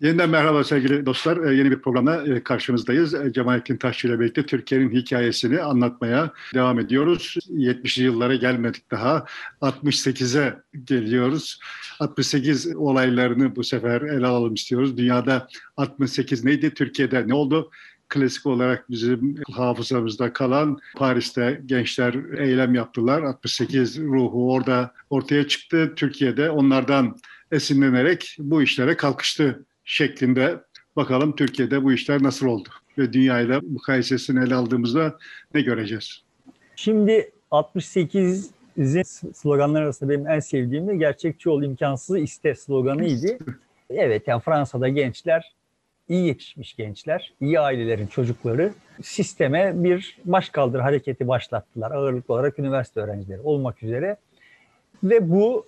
Yeniden merhaba sevgili dostlar. Ee, yeni bir programda e, karşınızdayız. Ee, Cemalettin Taşçı ile birlikte Türkiye'nin hikayesini anlatmaya devam ediyoruz. 70'li yıllara gelmedik daha. 68'e geliyoruz. 68 olaylarını bu sefer ele alalım istiyoruz. Dünyada 68 neydi? Türkiye'de ne oldu? Klasik olarak bizim hafızamızda kalan Paris'te gençler eylem yaptılar. 68 ruhu orada ortaya çıktı. Türkiye'de onlardan esinlenerek bu işlere kalkıştı şeklinde bakalım Türkiye'de bu işler nasıl oldu ve dünyayla mukayesesini ele aldığımızda ne göreceğiz? Şimdi 68 sloganlar arasında benim en sevdiğim de gerçekçi ol imkansızı iste sloganıydı. Evet yani Fransa'da gençler iyi yetişmiş gençler, iyi ailelerin çocukları sisteme bir başkaldır hareketi başlattılar. Ağırlıklı olarak üniversite öğrencileri olmak üzere. Ve bu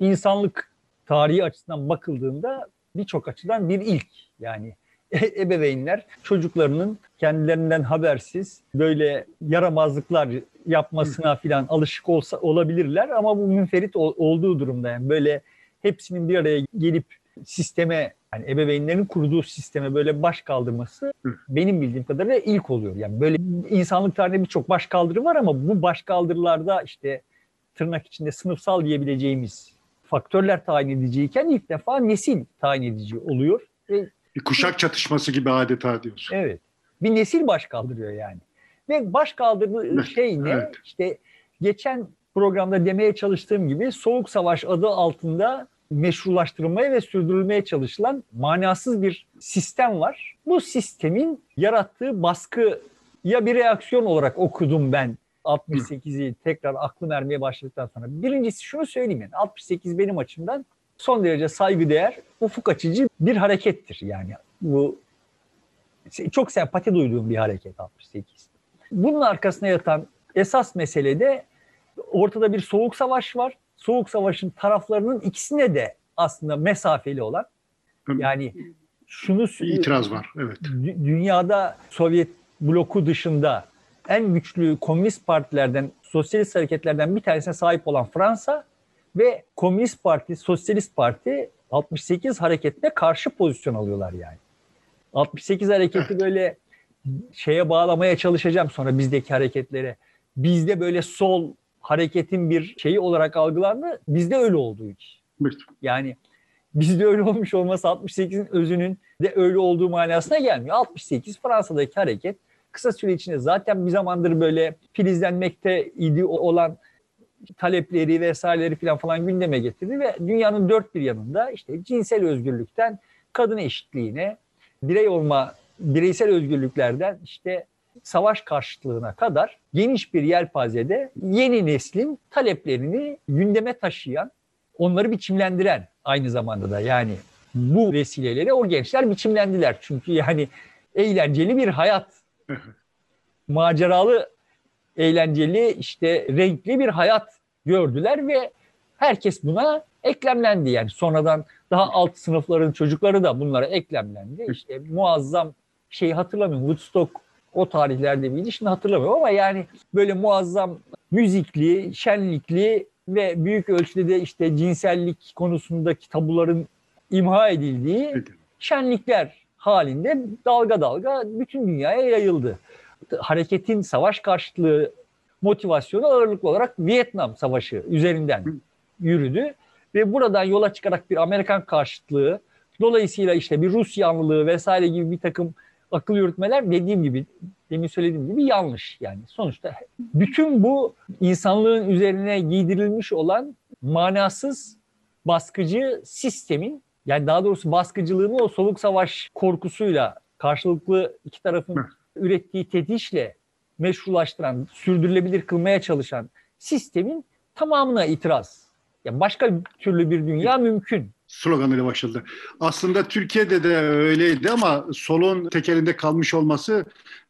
insanlık tarihi açısından bakıldığında birçok açıdan bir ilk. Yani ebeveynler çocuklarının kendilerinden habersiz böyle yaramazlıklar yapmasına filan alışık olsa olabilirler ama bu münferit olduğu durumda yani böyle hepsinin bir araya gelip sisteme yani ebeveynlerin kurduğu sisteme böyle baş kaldırması benim bildiğim kadarıyla ilk oluyor. Yani böyle insanlık tarihinde birçok baş kaldırı var ama bu baş kaldırılarda işte tırnak içinde sınıfsal diyebileceğimiz faktörler tayin ediciyken ilk defa nesil tayin edici oluyor. Ve bir kuşak çatışması gibi adeta diyorsun. Evet. Bir nesil baş kaldırıyor yani. Ve baş kaldırdığı şey ne? Evet. İşte geçen programda demeye çalıştığım gibi Soğuk Savaş adı altında meşrulaştırılmaya ve sürdürülmeye çalışılan manasız bir sistem var. Bu sistemin yarattığı baskı ya bir reaksiyon olarak okudum ben 68'i tekrar aklım ermeye başladıktan sonra. Birincisi şunu söyleyeyim yani 68 benim açımdan son derece saygıdeğer, ufuk açıcı bir harekettir. Yani bu çok sempati duyduğum bir hareket 68. Bunun arkasına yatan esas mesele de ortada bir soğuk savaş var. Soğuk savaşın taraflarının ikisine de aslında mesafeli olan yani şunu itiraz var. Evet. Dünyada Sovyet bloku dışında en güçlü komünist partilerden, sosyalist hareketlerden bir tanesine sahip olan Fransa ve Komünist Parti, Sosyalist Parti 68 hareketine karşı pozisyon alıyorlar yani. 68 hareketi böyle şeye bağlamaya çalışacağım sonra bizdeki hareketlere. Bizde böyle sol hareketin bir şeyi olarak algılandı. Bizde öyle olduğu için. Yani bizde öyle olmuş olması 68'in özünün de öyle olduğu manasına gelmiyor. 68 Fransa'daki hareket kısa süre içinde zaten bir zamandır böyle filizlenmekte idi olan talepleri vesaireleri falan falan gündeme getirdi ve dünyanın dört bir yanında işte cinsel özgürlükten kadın eşitliğine, birey olma, bireysel özgürlüklerden işte savaş karşıtlığına kadar geniş bir yelpazede yeni neslin taleplerini gündeme taşıyan, onları biçimlendiren aynı zamanda da yani bu vesileleri o gençler biçimlendiler. Çünkü yani eğlenceli bir hayat maceralı, eğlenceli, işte renkli bir hayat gördüler ve herkes buna eklemlendi. Yani sonradan daha alt sınıfların çocukları da bunlara eklemlendi. İşte muazzam şeyi hatırlamıyorum. Woodstock o tarihlerde miydi şimdi hatırlamıyorum ama yani böyle muazzam müzikli, şenlikli ve büyük ölçüde de işte cinsellik konusundaki tabuların imha edildiği şenlikler halinde dalga dalga bütün dünyaya yayıldı. Hareketin savaş karşıtlığı motivasyonu ağırlıklı olarak Vietnam Savaşı üzerinden yürüdü ve buradan yola çıkarak bir Amerikan karşıtlığı, dolayısıyla işte bir Rus yanlılığı vesaire gibi bir takım akıl yürütmeler dediğim gibi demin söylediğim gibi yanlış yani sonuçta bütün bu insanlığın üzerine giydirilmiş olan manasız baskıcı sistemin yani daha doğrusu baskıcılığını o soluk savaş korkusuyla karşılıklı iki tarafın ürettiği tedişle meşrulaştıran, sürdürülebilir kılmaya çalışan sistemin tamamına itiraz. Yani başka türlü bir dünya mümkün sloganıyla başladı. Aslında Türkiye'de de öyleydi ama solun tekelinde kalmış olması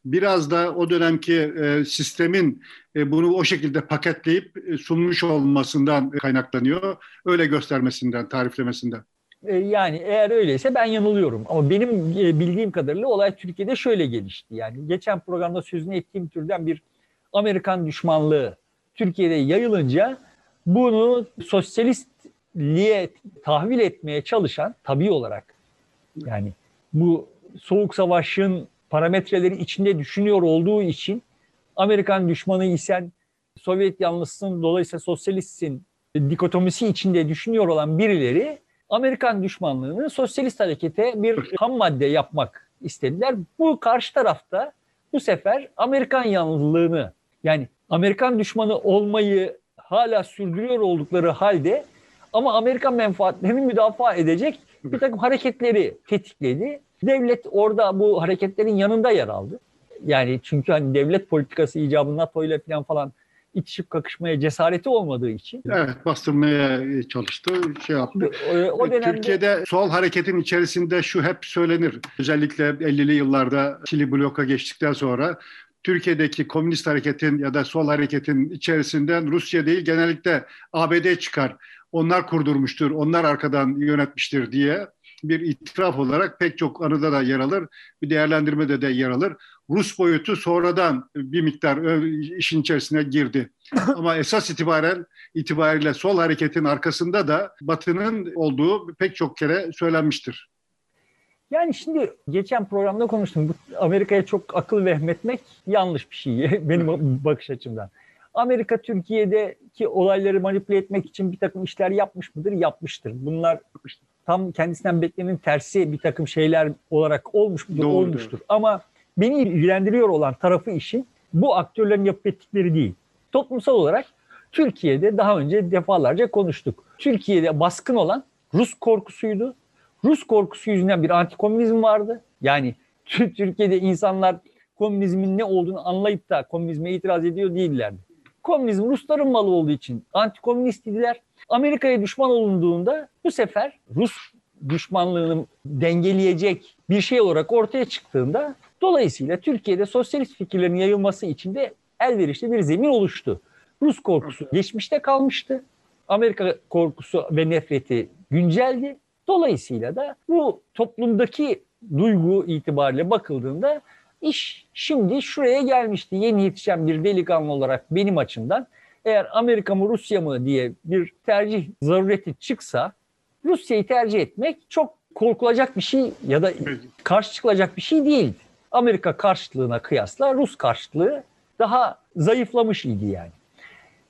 biraz da o dönemki e, sistemin e, bunu o şekilde paketleyip e, sunmuş olmasından kaynaklanıyor. Öyle göstermesinden, tariflemesinden. E, yani eğer öyleyse ben yanılıyorum. Ama benim e, bildiğim kadarıyla olay Türkiye'de şöyle gelişti. Yani geçen programda sözünü ettiğim türden bir Amerikan düşmanlığı Türkiye'de yayılınca bunu sosyalistliğe tahvil etmeye çalışan tabii olarak Yani bu soğuk savaşın parametreleri içinde düşünüyor olduğu için Amerikan düşmanı isen Sovyet yanlısın dolayısıyla sosyalistsin dikotomisi içinde düşünüyor olan birileri Amerikan düşmanlığını sosyalist harekete bir ham madde yapmak istediler. Bu karşı tarafta bu sefer Amerikan yanlılığını yani Amerikan düşmanı olmayı hala sürdürüyor oldukları halde ama Amerikan menfaatlerini müdafaa edecek bir takım hareketleri tetikledi. Devlet orada bu hareketlerin yanında yer aldı. Yani çünkü hani devlet politikası icabı NATO ile falan itişip kakışmaya cesareti olmadığı için. Evet bastırmaya çalıştı, şey yaptı. O, o dönemde... Türkiye'de sol hareketin içerisinde şu hep söylenir. Özellikle 50'li yıllarda Çili bloka geçtikten sonra Türkiye'deki komünist hareketin ya da sol hareketin içerisinden Rusya değil genellikle ABD çıkar. Onlar kurdurmuştur, onlar arkadan yönetmiştir diye bir itiraf olarak pek çok anıda da yer alır, bir değerlendirmede de yer alır. Rus boyutu sonradan bir miktar işin içerisine girdi. Ama esas itibaren itibariyle sol hareketin arkasında da Batı'nın olduğu pek çok kere söylenmiştir. Yani şimdi geçen programda konuştum. Amerika'ya çok akıl vehmetmek yanlış bir şey benim bakış açımdan. Amerika Türkiye'deki olayları manipüle etmek için bir takım işler yapmış mıdır? Yapmıştır. Bunlar tam kendisinden beklenenin tersi bir takım şeyler olarak olmuş mudur? Doğru, Olmuştur. Ama beni ilgilendiriyor olan tarafı işin bu aktörlerin yapıp ettikleri değil. Toplumsal olarak Türkiye'de daha önce defalarca konuştuk. Türkiye'de baskın olan Rus korkusuydu. Rus korkusu yüzünden bir antikomünizm vardı. Yani Türkiye'de insanlar komünizmin ne olduğunu anlayıp da komünizme itiraz ediyor değillerdi. Komünizm Rusların malı olduğu için antikomünist idiler. Amerika'ya düşman olunduğunda bu sefer Rus düşmanlığını dengeleyecek bir şey olarak ortaya çıktığında dolayısıyla Türkiye'de sosyalist fikirlerin yayılması için de elverişli bir zemin oluştu. Rus korkusu geçmişte kalmıştı. Amerika korkusu ve nefreti günceldi. Dolayısıyla da bu toplumdaki duygu itibariyle bakıldığında iş şimdi şuraya gelmişti. Yeni yetişen bir delikanlı olarak benim açımdan eğer Amerika mı Rusya mı diye bir tercih zarureti çıksa Rusya'yı tercih etmek çok korkulacak bir şey ya da karşı çıkılacak bir şey değildi. Amerika karşıtlığına kıyasla Rus karşıtlığı daha zayıflamış idi yani.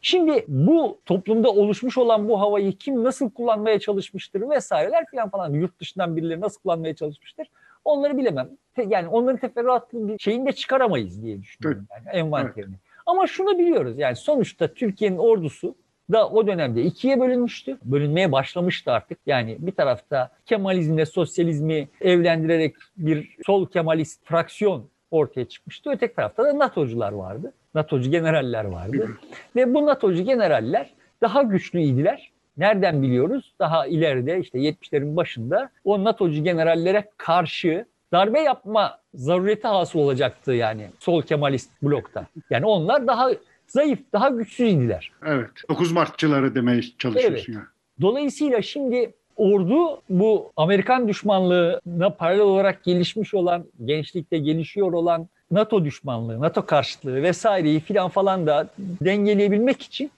Şimdi bu toplumda oluşmuş olan bu havayı kim nasıl kullanmaya çalışmıştır vesaireler falan falan yurt dışından birileri nasıl kullanmaya çalışmıştır onları bilemem. Yani onların teferruatlı bir şeyini de çıkaramayız diye düşünüyorum yani envanterini. Evet. Ama şunu biliyoruz yani sonuçta Türkiye'nin ordusu da o dönemde ikiye bölünmüştü. Bölünmeye başlamıştı artık. Yani bir tarafta Kemalizmle sosyalizmi evlendirerek bir sol Kemalist fraksiyon ortaya çıkmıştı. Öteki tarafta da NATO'cular vardı. NATO'cu generaller vardı. Ve bu NATO'cu generaller daha güçlüydiler. Nereden biliyoruz? Daha ileride işte 70'lerin başında o NATO'cu generallere karşı darbe yapma zarureti hasıl olacaktı yani sol Kemalist blokta. Yani onlar daha zayıf, daha güçsüzdüler. Evet. 9 Martçıları demeye çalışıyorsun evet. yani. Dolayısıyla şimdi ordu bu Amerikan düşmanlığına paralel olarak gelişmiş olan, gençlikte gelişiyor olan NATO düşmanlığı, NATO karşıtlığı vesaireyi filan falan da dengeleyebilmek için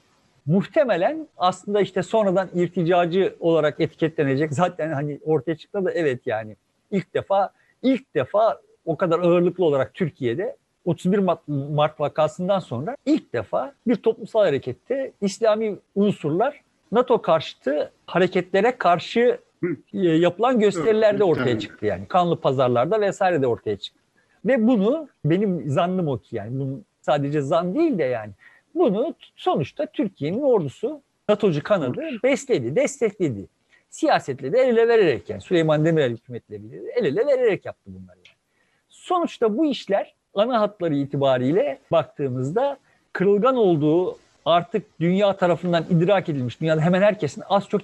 muhtemelen aslında işte sonradan irticacı olarak etiketlenecek. Zaten hani ortaya çıktı da evet yani ilk defa ilk defa o kadar ağırlıklı olarak Türkiye'de 31 Mart, Mart vakasından sonra ilk defa bir toplumsal harekette İslami unsurlar NATO karşıtı hareketlere karşı e, yapılan gösterilerde ortaya çıktı yani. Kanlı pazarlarda vesaire de ortaya çıktı. Ve bunu benim zannım o ki yani bunun sadece zan değil de yani bunu sonuçta Türkiye'nin ordusu NATO'cu kanadı besledi, destekledi. Siyasetle de el ele vererek yani Süleyman Demirel hükümetleriyle el ele vererek yaptı bunları. Yani. Sonuçta bu işler ana hatları itibariyle baktığımızda kırılgan olduğu artık dünya tarafından idrak edilmiş, dünyada hemen herkesin az çok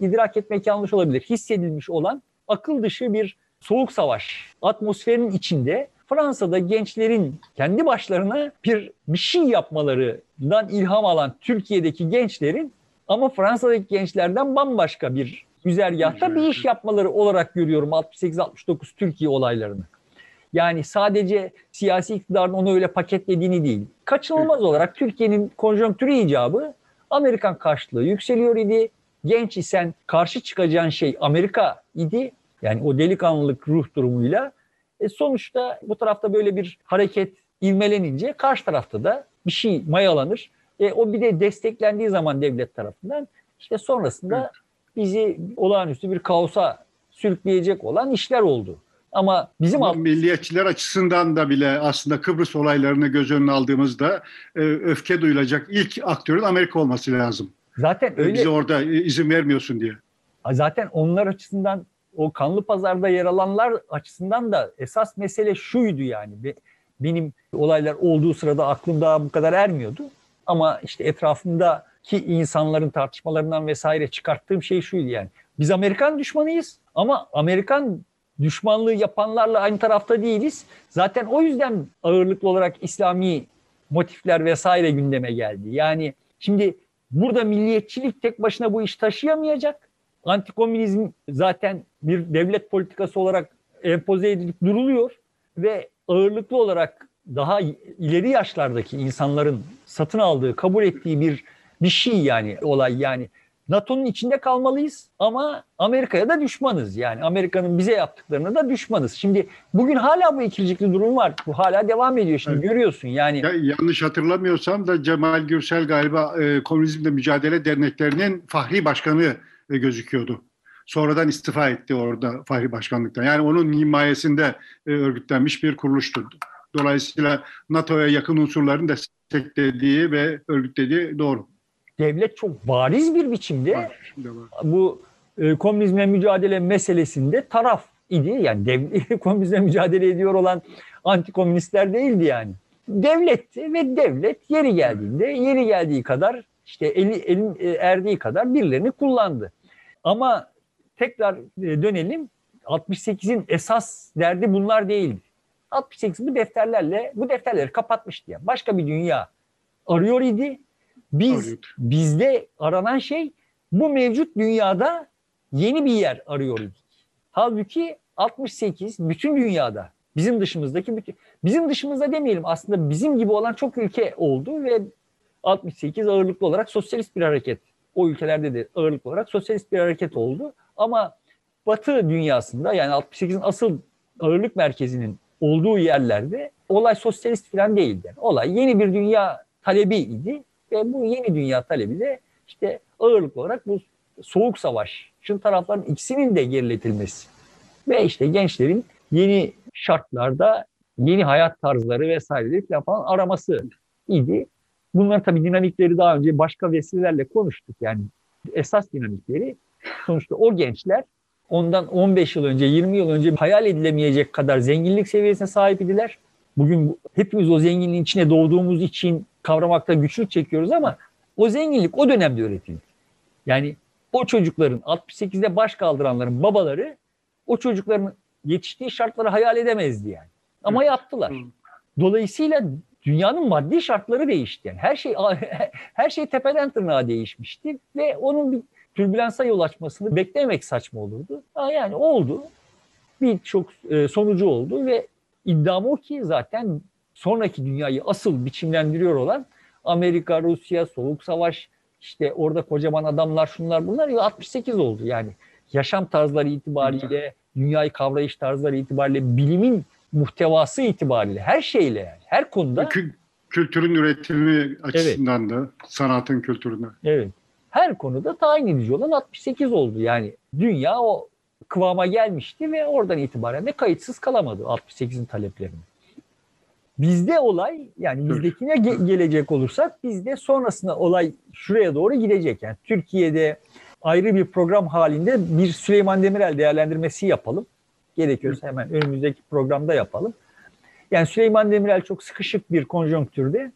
idrak etmek yanlış olabilir, hissedilmiş olan akıl dışı bir soğuk savaş atmosferinin içinde Fransa'da gençlerin kendi başlarına bir bir şey yapmalarından ilham alan Türkiye'deki gençlerin ama Fransa'daki gençlerden bambaşka bir güzergahta bir iş yapmaları olarak görüyorum 68-69 Türkiye olaylarını. Yani sadece siyasi iktidarın onu öyle paketlediğini değil. Kaçınılmaz olarak Türkiye'nin konjonktürü icabı Amerikan karşılığı yükseliyor idi. Genç isen karşı çıkacağın şey Amerika idi. Yani o delikanlılık ruh durumuyla e sonuçta bu tarafta böyle bir hareket ivmelenince karşı tarafta da bir şey mayalanır. E o bir de desteklendiği zaman devlet tarafından işte sonrasında bizi olağanüstü bir kaosa sürükleyecek olan işler oldu. Ama bizim Ama milliyetçiler açısından da bile aslında Kıbrıs olaylarını göz önüne aldığımızda e, öfke duyulacak ilk aktörün Amerika olması lazım. zaten öyle Bize orada izin vermiyorsun diye. zaten onlar açısından o kanlı pazarda yer alanlar açısından da esas mesele şuydu yani. Be- Benim olaylar olduğu sırada aklım daha bu kadar ermiyordu. Ama işte etrafımdaki insanların tartışmalarından vesaire çıkarttığım şey şuydu yani. Biz Amerikan düşmanıyız ama Amerikan düşmanlığı yapanlarla aynı tarafta değiliz. Zaten o yüzden ağırlıklı olarak İslami motifler vesaire gündeme geldi. Yani şimdi burada milliyetçilik tek başına bu iş taşıyamayacak. Antikomünizm zaten bir devlet politikası olarak empoze edilip duruluyor ve ağırlıklı olarak daha ileri yaşlardaki insanların satın aldığı, kabul ettiği bir bir şey yani olay yani. NATO'nun içinde kalmalıyız ama Amerika'ya da düşmanız. Yani Amerika'nın bize yaptıklarına da düşmanız. Şimdi bugün hala bu ikircikli durum var. Bu hala devam ediyor şimdi Evet. görüyorsun. Yani Ya, yanlış hatırlamıyorsam da Cemal Gürsel galiba e, Komünizmle Mücadele Derneklerinin Fahri Başkanı e, gözüküyordu. Sonradan istifa etti orada Fahri Başkanlıktan. Yani onun himayesinde e, örgütlenmiş bir kuruluştu. Dolayısıyla NATO'ya yakın unsurların desteklediği ve örgütlediği doğru. Devlet çok bariz bir biçimde Var, bu e, komünizmle mücadele meselesinde taraf idi. Yani dev, komünizmle mücadele ediyor olan antikomünistler değildi yani. Devletti ve devlet yeri geldiğinde yeri geldiği kadar işte eli, elin e, erdiği kadar birilerini kullandı. Ama tekrar e, dönelim 68'in esas derdi bunlar değildi. 68 bu defterlerle bu defterleri kapatmıştı yani. Başka bir dünya arıyor idi. Biz Arıyordu. bizde aranan şey bu mevcut dünyada yeni bir yer arıyor idik. Halbuki 68 bütün dünyada bizim dışımızdaki bütün bizim dışımızda demeyelim aslında bizim gibi olan çok ülke oldu ve 68 ağırlıklı olarak sosyalist bir hareket. O ülkelerde de ağırlıklı olarak sosyalist bir hareket oldu. Ama Batı dünyasında yani 68'in asıl ağırlık merkezinin olduğu yerlerde olay sosyalist falan değildi. Olay yeni bir dünya talebiydi ve bu yeni dünya talebi de işte ağırlıklı olarak bu soğuk savaşın tarafların ikisinin de geriletilmesi ve işte gençlerin yeni şartlarda yeni hayat tarzları vesaireleri falan, araması idi. Bunlar tabii dinamikleri daha önce başka vesilelerle konuştuk. Yani esas dinamikleri sonuçta o gençler ondan 15 yıl önce, 20 yıl önce hayal edilemeyecek kadar zenginlik seviyesine sahip idiler. Bugün bu- hepimiz o zenginliğin içine doğduğumuz için kavramakta güçlük çekiyoruz ama o zenginlik o dönemde üretildi. Yani o çocukların 68'de baş kaldıranların babaları o çocukların yetiştiği şartları hayal edemezdi yani. Ama yaptılar. Hı. Dolayısıyla dünyanın maddi şartları değişti. Yani her şey her şey tepeden tırnağa değişmişti ve onun bir türbülansa yol açmasını beklemek saçma olurdu. Ha yani oldu. Birçok e, sonucu oldu ve iddiam o ki zaten sonraki dünyayı asıl biçimlendiriyor olan Amerika, Rusya, Soğuk Savaş, işte orada kocaman adamlar şunlar bunlar ya 68 oldu yani. Yaşam tarzları itibariyle, dünyayı kavrayış tarzları itibariyle, bilimin muhtevası itibariyle, her şeyle yani, her konuda Kü- kültürün üretimi açısından da sanatın kültürüne. Evet. Her konuda tayin edici olan 68 oldu. Yani dünya o kıvama gelmişti ve oradan itibaren de kayıtsız kalamadı 68'in taleplerini. Bizde olay yani bizdekine ge- gelecek olursak bizde sonrasında olay şuraya doğru gidecek. Yani Türkiye'de ayrı bir program halinde bir Süleyman Demirel değerlendirmesi yapalım. Gerekiyorsa hemen önümüzdeki programda yapalım. Yani Süleyman Demirel çok sıkışık bir konjonktürde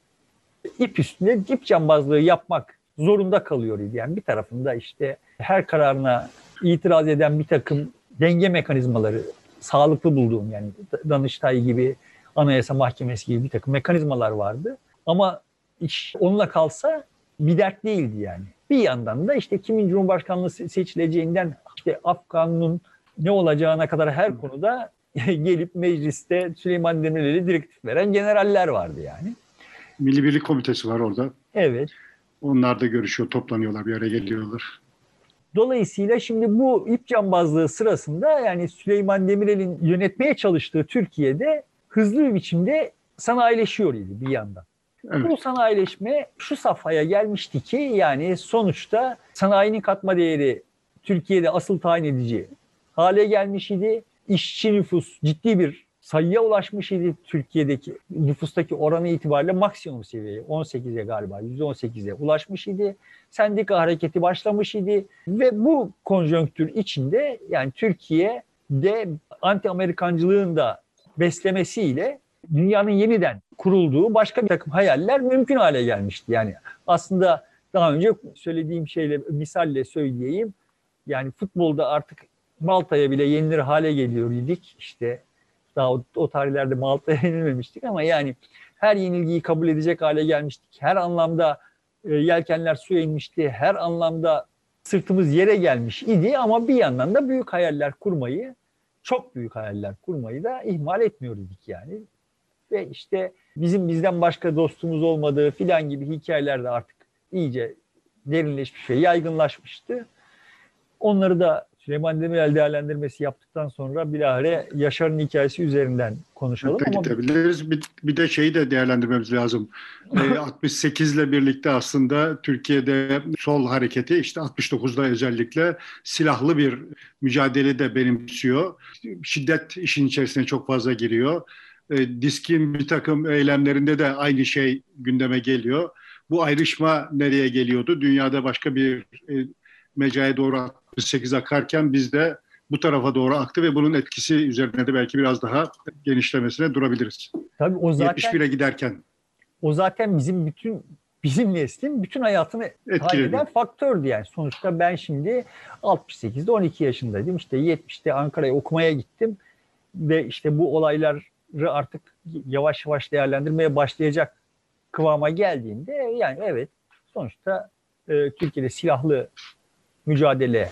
ip üstünde ip cambazlığı yapmak zorunda kalıyor idi. Yani bir tarafında işte her kararına itiraz eden bir takım denge mekanizmaları sağlıklı bulduğum yani Danıştay gibi Anayasa Mahkemesi gibi bir takım mekanizmalar vardı. Ama iş onunla kalsa bir dert değildi yani. Bir yandan da işte kimin Cumhurbaşkanlığı se- seçileceğinden işte Afgan'ın ne olacağına kadar her konuda gelip mecliste Süleyman Demirel'e direktif veren generaller vardı yani. Milli Birlik Komitesi var orada. Evet. Onlar da görüşüyor, toplanıyorlar, bir araya geliyorlar. Dolayısıyla şimdi bu ip cambazlığı sırasında yani Süleyman Demirel'in yönetmeye çalıştığı Türkiye'de hızlı bir biçimde sanayileşiyor idi bir yandan. Evet. Bu sanayileşme şu safhaya gelmişti ki yani sonuçta sanayinin katma değeri Türkiye'de asıl tayin edici hale gelmiş idi. İşçi nüfus ciddi bir sayıya ulaşmış idi. Türkiye'deki nüfustaki oranı itibariyle maksimum seviyeye 18'e galiba %18'e ulaşmış idi. Sendika hareketi başlamış idi ve bu konjonktür içinde yani Türkiye'de anti Amerikancılığın da beslemesiyle dünyanın yeniden kurulduğu başka bir takım hayaller mümkün hale gelmişti. Yani aslında daha önce söylediğim şeyle misalle söyleyeyim. Yani futbolda artık Malta'ya bile yenilir hale geliyor idik. İşte daha o, o tarihlerde Malta'ya yenilmemiştik ama yani her yenilgiyi kabul edecek hale gelmiştik. Her anlamda e, yelkenler suya inmişti. Her anlamda sırtımız yere gelmiş idi ama bir yandan da büyük hayaller kurmayı, çok büyük hayaller kurmayı da ihmal etmiyorduk yani. Ve işte bizim bizden başka dostumuz olmadığı filan gibi hikayeler de artık iyice derinleşmiş ve yaygınlaşmıştı. Onları da Süleyman Demirel değerlendirmesi yaptıktan sonra bilahare Yaşar'ın hikayesi üzerinden konuşalım. Hatta gidebiliriz. Bir, bir de şeyi de değerlendirmemiz lazım. e, 68 ile birlikte aslında Türkiye'de sol hareketi işte 69'da özellikle silahlı bir mücadele de benimsiyor. Şiddet işin içerisine çok fazla giriyor. E, diskin bir takım eylemlerinde de aynı şey gündeme geliyor. Bu ayrışma nereye geliyordu? Dünyada başka bir e, mecraya doğru 68 akarken bizde bu tarafa doğru aktı ve bunun etkisi üzerine de belki biraz daha genişlemesine durabiliriz. Tabii o zaten 71'e giderken. O zaten bizim bütün bizim neslin bütün hayatını etkileden faktördü yani. Sonuçta ben şimdi 68'de 12 yaşındaydım. İşte 70'te Ankara'ya okumaya gittim ve işte bu olayları artık yavaş yavaş değerlendirmeye başlayacak kıvama geldiğinde yani evet sonuçta e, Türkiye'de silahlı mücadele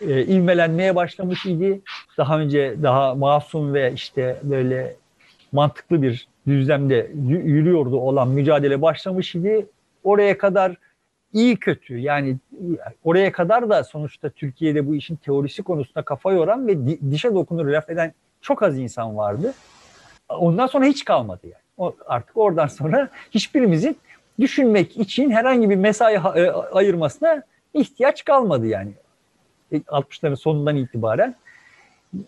e, ivmelenmeye başlamış idi. Daha önce daha masum ve işte böyle mantıklı bir düzlemde yürüyordu olan mücadele başlamış idi. Oraya kadar iyi kötü yani oraya kadar da sonuçta Türkiye'de bu işin teorisi konusunda kafa yoran ve dişe dokunur laf eden çok az insan vardı. Ondan sonra hiç kalmadı yani. O, artık oradan sonra hiçbirimizin düşünmek için herhangi bir mesai e, ayırmasına ihtiyaç kalmadı yani. 60'ların e, sonundan itibaren.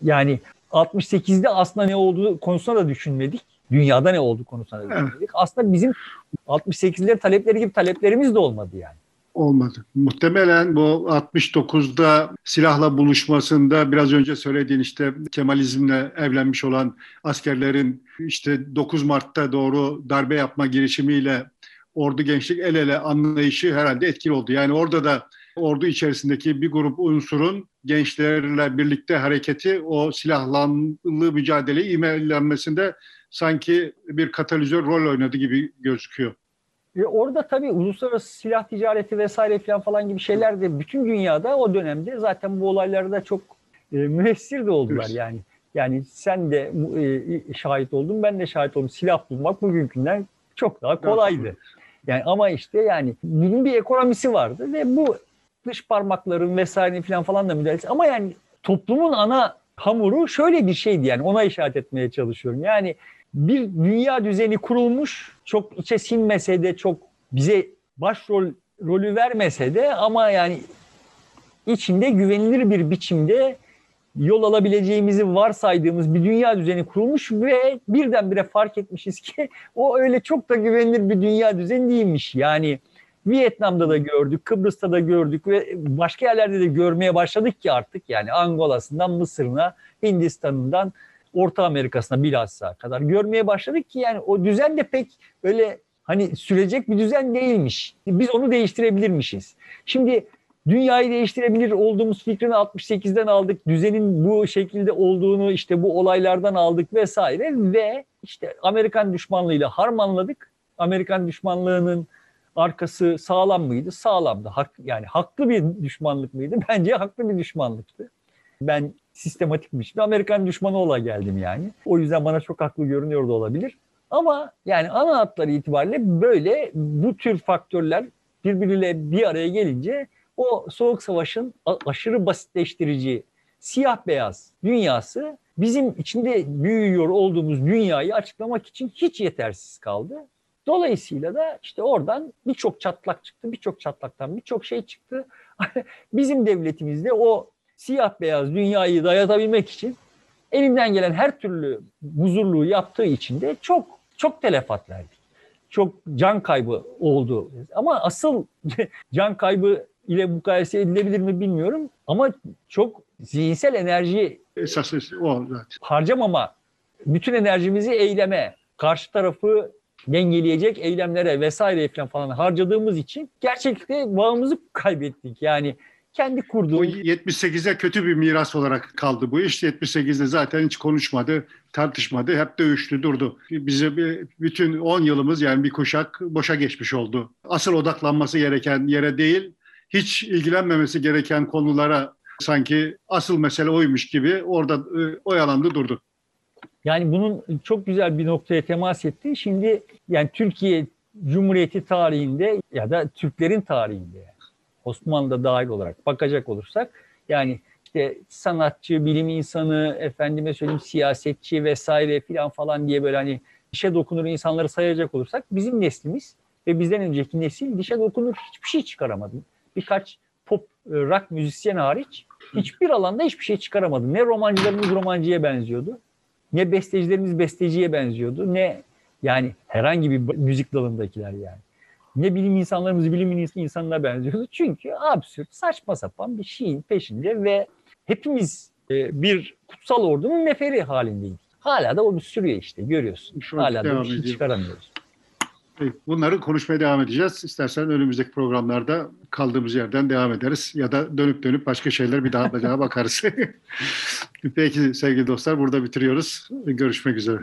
Yani 68'de aslında ne olduğu konusunda da düşünmedik. Dünyada ne olduğu konusunda da düşünmedik. Aslında bizim 68'lerin talepleri gibi taleplerimiz de olmadı yani. Olmadı. Muhtemelen bu 69'da silahla buluşmasında biraz önce söylediğin işte Kemalizmle evlenmiş olan askerlerin işte 9 Mart'ta doğru darbe yapma girişimiyle ordu gençlik el ele anlayışı herhalde etkili oldu. Yani orada da ordu içerisindeki bir grup unsurun gençlerle birlikte hareketi o silahlanlı mücadeleyi imellenmesinde sanki bir katalizör rol oynadı gibi gözüküyor. Ve orada tabii uluslararası silah ticareti vesaire falan falan gibi şeyler de bütün dünyada o dönemde zaten bu olaylarda çok e, müessir de oldular evet. yani. Yani sen de e, şahit oldun, ben de şahit oldum. Silah bulmak bugünkünden çok daha kolaydı. Yani ama işte yani bunun bir ekonomisi vardı ve bu dış parmakların vesaire falan falan da müdahalesi. Ama yani toplumun ana hamuru şöyle bir şeydi yani ona işaret etmeye çalışıyorum. Yani bir dünya düzeni kurulmuş çok içe sinmese de çok bize başrol rolü vermese de ama yani içinde güvenilir bir biçimde yol alabileceğimizi varsaydığımız bir dünya düzeni kurulmuş ve birdenbire fark etmişiz ki o öyle çok da güvenilir bir dünya düzeni değilmiş. Yani Vietnam'da da gördük, Kıbrıs'ta da gördük ve başka yerlerde de görmeye başladık ki artık yani Angola'sından Mısır'ına, Hindistan'ından Orta Amerika'sına bilhassa kadar görmeye başladık ki yani o düzen de pek öyle hani sürecek bir düzen değilmiş. Biz onu değiştirebilirmişiz. Şimdi dünyayı değiştirebilir olduğumuz fikrini 68'den aldık. Düzenin bu şekilde olduğunu işte bu olaylardan aldık vesaire ve işte Amerikan düşmanlığıyla harmanladık. Amerikan düşmanlığının arkası sağlam mıydı? Sağlamdı. Hak, yani haklı bir düşmanlık mıydı? Bence haklı bir düşmanlıktı. Ben sistematikmiş bir Amerikan düşmanı ola geldim yani. O yüzden bana çok haklı görünüyor da olabilir. Ama yani ana hatları itibariyle böyle bu tür faktörler birbiriyle bir araya gelince o soğuk savaşın aşırı basitleştirici siyah beyaz dünyası bizim içinde büyüyor olduğumuz dünyayı açıklamak için hiç yetersiz kaldı. Dolayısıyla da işte oradan birçok çatlak çıktı, birçok çatlaktan birçok şey çıktı. Bizim devletimizde o siyah beyaz dünyayı dayatabilmek için elinden gelen her türlü huzurluğu yaptığı için de çok çok telefat verdik. Çok can kaybı oldu. Ama asıl can kaybı ile mukayese edilebilir mi bilmiyorum. Ama çok zihinsel enerji Esas o zaten. harcamama, bütün enerjimizi eyleme, karşı tarafı dengeleyecek eylemlere vesaire falan falan harcadığımız için gerçekten bağımızı kaybettik. Yani kendi Bu kurduğu 78'e kötü bir miras olarak kaldı bu iş. 78'de zaten hiç konuşmadı, tartışmadı, hep dövüştü, durdu. Bize bir, bütün 10 yılımız yani bir kuşak boşa geçmiş oldu. Asıl odaklanması gereken yere değil, hiç ilgilenmemesi gereken konulara sanki asıl mesele oymuş gibi orada e, oyalandı durdu. Yani bunun çok güzel bir noktaya temas etti. Şimdi yani Türkiye Cumhuriyeti tarihinde ya da Türklerin tarihinde yani Osmanlı'da dahil olarak bakacak olursak yani işte sanatçı, bilim insanı, efendime söyleyeyim siyasetçi vesaire filan falan diye böyle hani dişe dokunur insanları sayacak olursak bizim neslimiz ve bizden önceki nesil dişe dokunur hiçbir şey çıkaramadı. Birkaç pop e, rock müzisyen hariç hiçbir alanda hiçbir şey çıkaramadı. Ne romancılarımız romancıya benziyordu ne bestecilerimiz besteciye benziyordu ne yani herhangi bir müzik dalındakiler yani. Ne bilim insanlarımız bilim insanına benziyordu. Çünkü absürt, saçma sapan bir şeyin peşinde ve hepimiz e, bir kutsal ordunun neferi halindeydik. Hala da o sürüyor işte görüyorsun. Şu Hala da bir şey çıkaramıyoruz. Bunları konuşmaya devam edeceğiz. İstersen önümüzdeki programlarda kaldığımız yerden devam ederiz. Ya da dönüp dönüp başka şeyler bir daha daha bakarız. Peki sevgili dostlar burada bitiriyoruz. Görüşmek üzere.